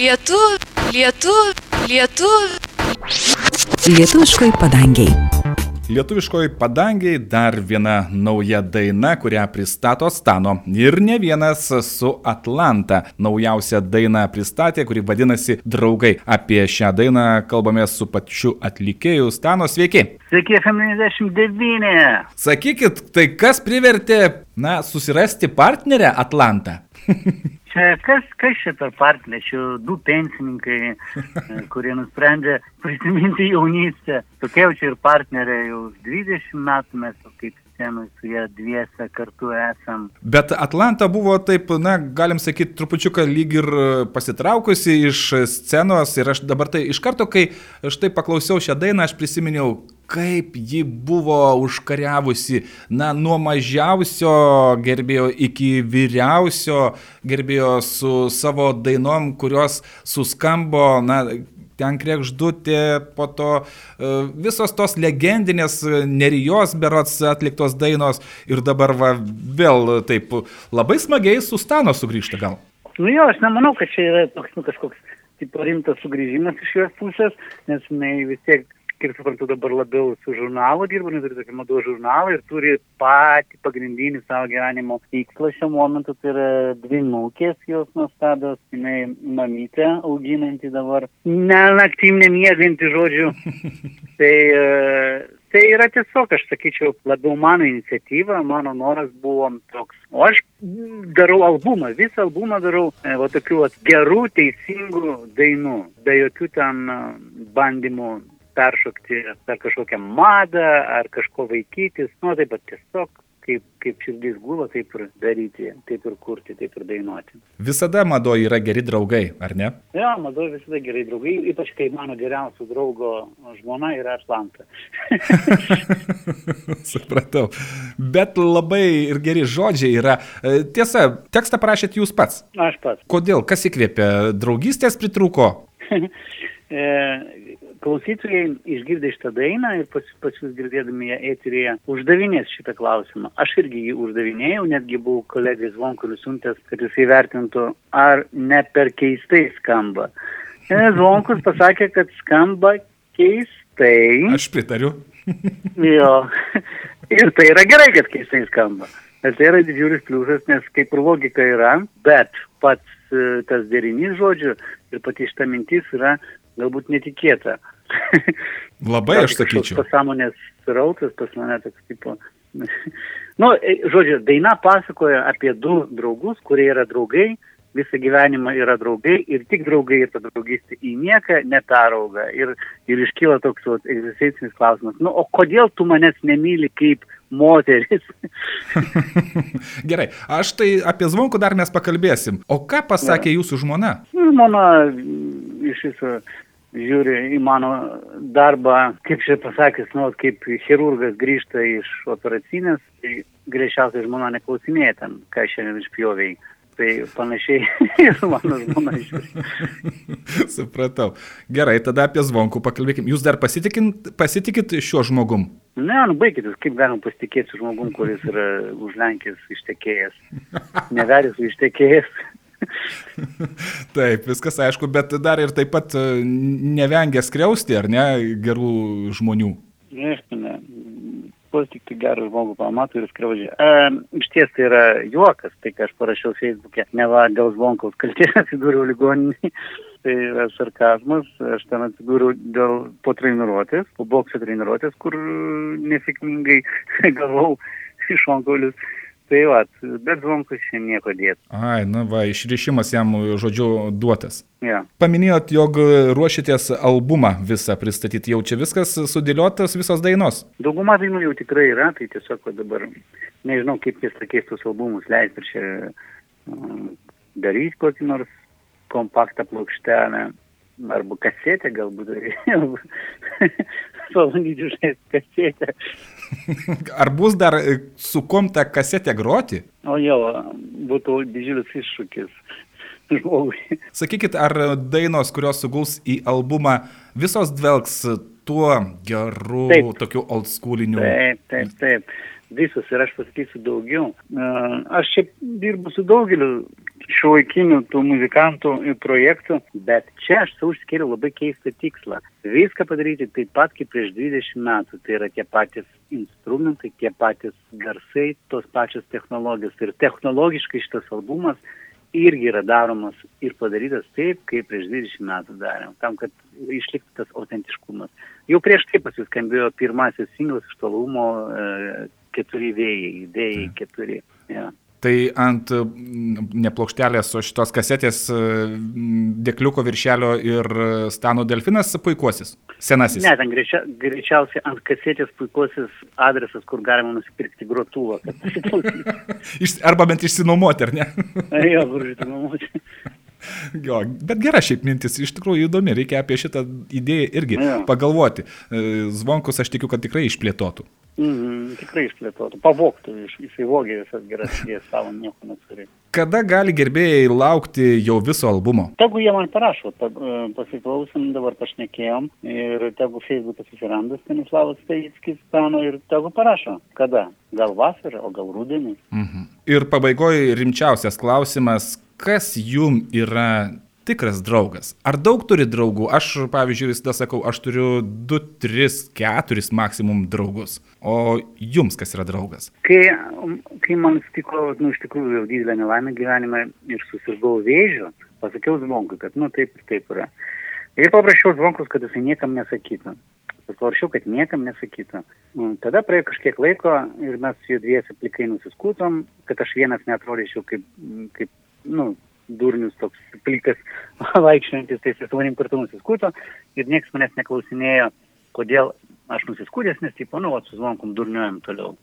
lietu, lietu, lietu. Lietuviškoj padangiai. Lietuviškoji padangiai dar viena nauja daina, kurią pristato Stano. Ir ne vienas su Atlanta. Naujausią dainą pristatė, kuri vadinasi Draugai. Apie šią dainą kalbame su pačiu atlikėju Stano. Sveiki. Sveiki, FM99. Sakykit, tai kas privertė, na, susirasti partnerę Atlantą? Čia kas, kas čia per partnerė? Čia du pensininkai, e, kurie nusprendė prisiminti jaunystę. Tokia jau čia ir partnerė, jau 20 metų mes kaip scenui su jie dviese kartu esam. Bet Atlanta buvo taip, na, galim sakyti, trupučiuką lyg ir pasitraukusi iš scenos ir aš dabar tai iš karto, kai štai paklausiau šią dainą, aš prisiminiau, kaip ji buvo užkariavusi, na, nuo mažiausio gerbėjo iki vyriausio gerbėjo su savo dainom, kurios suskambo, na, ten krekždutė, po to e, visos tos legendinės nerijos berots atliktos dainos ir dabar va, vėl taip labai smagiai su Stano sugrįžta gal. Nu jo, aš nemanau, kad čia yra toks nu, kažkoks tipo rimtas sugrįžimas iš jos pusės, nes jinai vis tiek kiek suprantu, dabar labiau su žurnalu dirba, nes turi tokį mados žurnalą ir turi patį pagrindinį savo gyvenimo tikslą šiuo momentu, tai yra dvi nūkės jos nuostabios, jinai mamytė auginanti dabar, ne naktim nemieganti žodžiu. tai, tai yra tiesiog, aš sakyčiau, labiau mano iniciatyva, mano noras buvo toks. O aš darau albumą, visą albumą darau, e, va tokių gerų, teisingų dainų, be jokių ten bandymų peršokti per kažkokią madą ar kažko vaikytis, nu taip pat tiesiog kaip, kaip širdis gulo, taip ir daryti, taip ir kurti, taip ir dainuoti. Visada madoje yra geri draugai, ar ne? Ja, madoje visada geri draugai, ypač kai mano geriausio draugo žmona yra Atlanta. Supratau. Bet labai ir geri žodžiai yra. E, tiesa, tekstą parašėt jūs pats. Aš pats. Kodėl? Kas įkvėpė? Draugystės pritruko? E, klausytojai išgirdę šitą dainą ir pas, pas jūs girdėdami ją eterėje uždavinės šitą klausimą. Aš irgi jį uždavinėjau, netgi buvau kolegai Zvonkulius siuntęs, kad jis įvertintų, ar ne per keistai skamba. Ir Zvonkus pasakė, kad skamba keistai. Aš pritariu. jo. Ir tai yra gerai, kad keistai skamba. Ir tai yra didžiulis pliusas, nes kaip ir logika yra, bet pats e, tas derinys žodžių ir pati šita mintis yra galbūt netikėta. Labai aš sakyčiau. Pasąmonės srautas pas mane toks tipo. nu, e, žodžiu, daina pasakoja apie du draugus, kurie yra draugai, visą gyvenimą yra draugai ir tik draugai ir ta draugystė į nieką neperauga. Ir, ir iškyla toks vat, egzistencinis klausimas. Nu, o kodėl tu manęs nemyli kaip moteris? Gerai, aš tai apie zvonku dar mes pakalbėsim. O ką pasakė ja. jūsų žmona? Žmona iš viso žiūri į mano darbą, kaip čia pasakęs, nu, kaip chirurgas grįžta iš operacinės, tai greičiausiai žmona neklausinėja ten, ką šiandien išpjoviai. Tai panašiai ir mano žmona žiūri. Supratau. Gerai, tada apie zvonkų pakalbėkim. Jūs dar pasitikit, šiuo žmogum? Ne, nu baigit, kaip galim pasitikėti žmogum, kuris yra už Lenkijos ištekėjęs. Neveris ištekėjęs. taip, viskas aišku, bet dar ir taip pat e, nevengia skriausti, ar ne, gerų žmonių. Ne, ne. Vos tik tai gerą žmogų pamato ir skriaudžia. E, iš ties tai yra juokas, tai ką aš parašiau Facebook'e, ne va dėl zvonkaus kaltės atsidūriau ligoninį. Tai yra sarkazmas, aš ten atsidūriau dėl po treniruotės, po bokso treniruotės, kur nesėkmingai gavau iš onkolius Tai va, bet zvonkus čia nieko dėti. Ai, na va, išrišimas jam, žodžiu, duotas. Ja. Paminėjot, jog ruošitės albumą visą pristatyti, jau čia viskas sudėliotas, visos dainos. Dauguma dainų jau tikrai yra, tai tiesiog dabar nežinau, kaip jis tokiais tuos albumus leisti, ar čia um, daryti kokį nors kompaktą plokštelę, arba kasetę galbūt, valandydžių žaisti kasetę. Ar bus dar e, su kom tą kasetę groti? O jau, būtų didžiulis iššūkis žmogui. Sakykit, ar dainos, kurios suguls į albumą, visos dvelgs tuo geru, taip. tokiu old schooliniu? Taip, taip, taip. Visos ir aš pasakysiu daugiau. Aš čia dirbu su daugeliu šiuolaikinių tų muzikantų projektų, bet čia aš savo užsikėliau labai keistą tikslą. Viską padaryti taip pat kaip prieš 20 metų. Tai yra tie patys instrumentai, tie patys garsai, tos pačios technologijos. Ir technologiškai šitas albumas irgi yra daromas ir padarytas taip, kaip prieš 20 metų darėm, tam, kad išliktų tas autentiškumas. Jau prieš tai pasiskambėjo pirmasis singlas iš to albumo e, keturi vėjai, vėjai keturi. Ja. Tai ant neplokštelės, o šitos kasetės mm, dėkliuko viršelio ir Stano Delfinas puikuosis. Senasis. Ne, ten greičia, greičiausiai ant kasetės puikuosis adresas, kur galima nusipirkti grotuvą. Arba bent išsinuomoti, ar ne? jo, kur išsinuomoti. Jo, bet gera šiaip mintis, iš tikrųjų įdomi, reikia apie šitą idėją irgi ja. pagalvoti. E, zvonkus aš tikiu, kad tikrai išplėtotų. Mm, tikrai išplėtotų, pavoktų, jisai vogė visas geras idėjas savo, nieko neturi. Kada gali gerbėjai laukti jau viso albumo? Tegu jie man parašo, ta, e, pasiklausim, dabar pašnekėjom ir tegu Facebookas susiranda Stanislavas Staickis Stano ir tegu parašo, kada. Gal vasarą, o gal rudenį. Mhm. Ir pabaigoje rimčiausias klausimas, kas jum yra tikras draugas. Ar daug turi draugų? Aš, pavyzdžiui, visada sakau, aš turiu 2, 3, 4 maksimum draugus. O jums kas yra draugas? Kai, kai man atsitiko, nu, iš tikrųjų, jau didelė nelaimė gyvenime ir susirgau vėžiu, pasakiau zvonkui, kad, nu, taip ir taip yra. Ir paprašiau zvonkus, kad jisai niekam nesakytų. Paprašiau, kad niekam nesakytų. Nu, tada praėjo kažkiek laiko ir mes jų dviesi plikai nusiskutom, kad aš vienas netrodyčiau kaip, kaip nu, durnius toks plikas vaikščiojantis, tai su manim kartu nusiskuto ir niekas manęs neklausinėjo, kodėl aš nusiskūdęs, nes, tipo, nu, su zvonkom durniuojam toliau.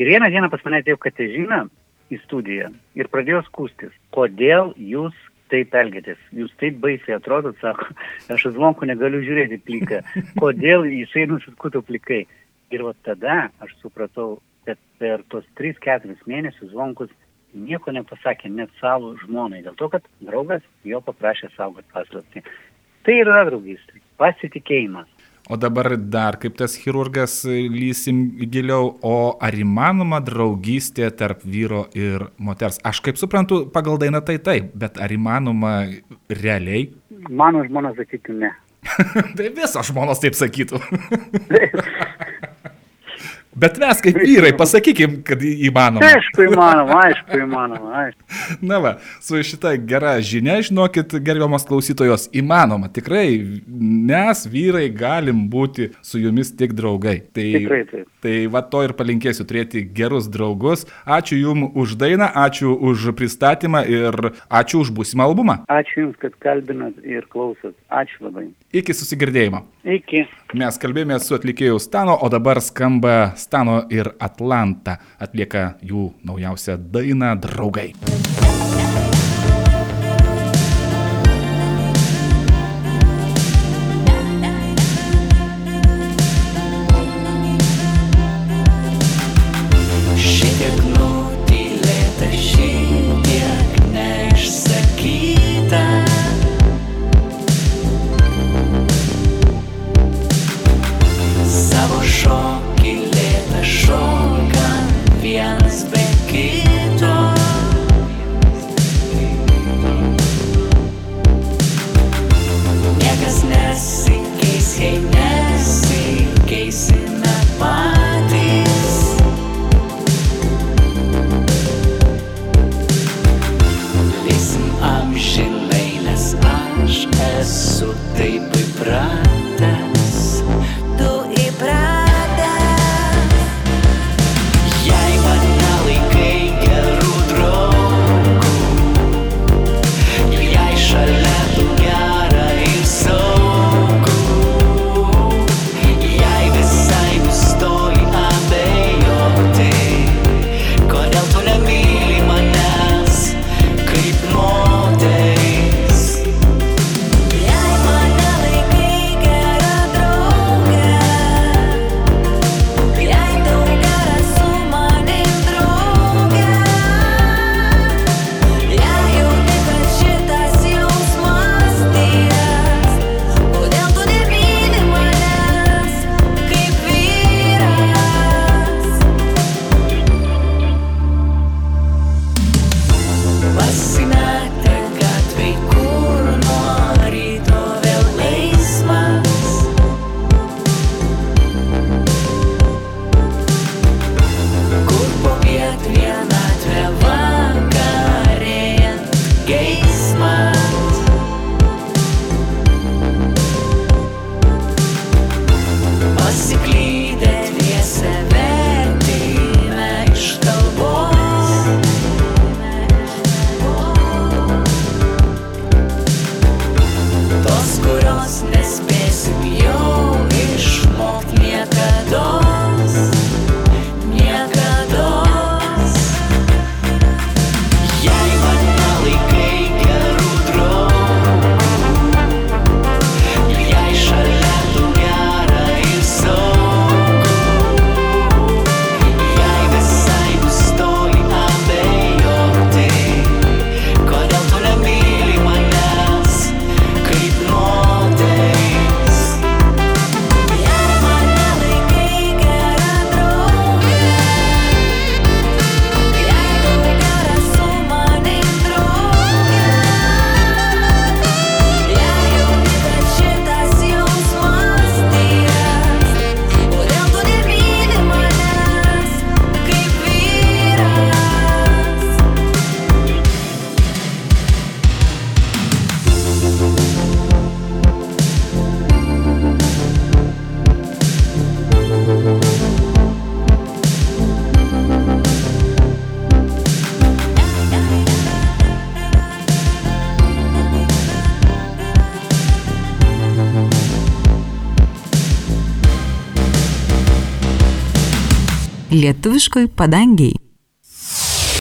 Ir vieną dieną pas mane atėjo Katežina į studiją ir pradėjo skūstis, kodėl jūs taip elgėtės, jūs taip baisiai atrodot, sako, aš zvonku negaliu žiūrėti pliką, kodėl jisai nusiskuto plikai. Ir va tada aš supratau, kad per tos 3-4 mėnesius zvonkus nieko nepasakė net savo žmonai, dėl to, kad draugas jo paprašė saugoti paslaptį. Tai yra draugystė, pasitikėjimas. O dabar dar kaip tas chirurgas lysim giliau, o ar įmanoma draugystė tarp vyro ir moters? Aš kaip suprantu, pagal dainą tai taip, bet ar įmanoma realiai? Mano žmona sakytų ne. tai visos žmonos taip sakytų. Bet mes kaip vyrai, pasakykim, kad įmanoma. Aišku, įmanoma, aišku, įmanoma, aišku. Na va, su šita gera žinia, žinokit, gerbiamas klausytojos, įmanoma, tikrai, mes vyrai galim būti su jumis tik draugai. Tai, tikrai taip. Tai va to ir palinkėsiu turėti gerus draugus. Ačiū Jums už dainą, ačiū už pristatymą ir ačiū už būsimą albumą. Ačiū Jums, kad kalbinat ir klausot. Ačiū labai. Iki susigirdėjimo. Iki. Mes kalbėjome su atlikėju Stano, o dabar skamba Kazakstano ir Atlantą. Atlieka jų naujausią dainą Draugai. savo šokiu. Schokkan, vi ens lietuviškoj padangiai.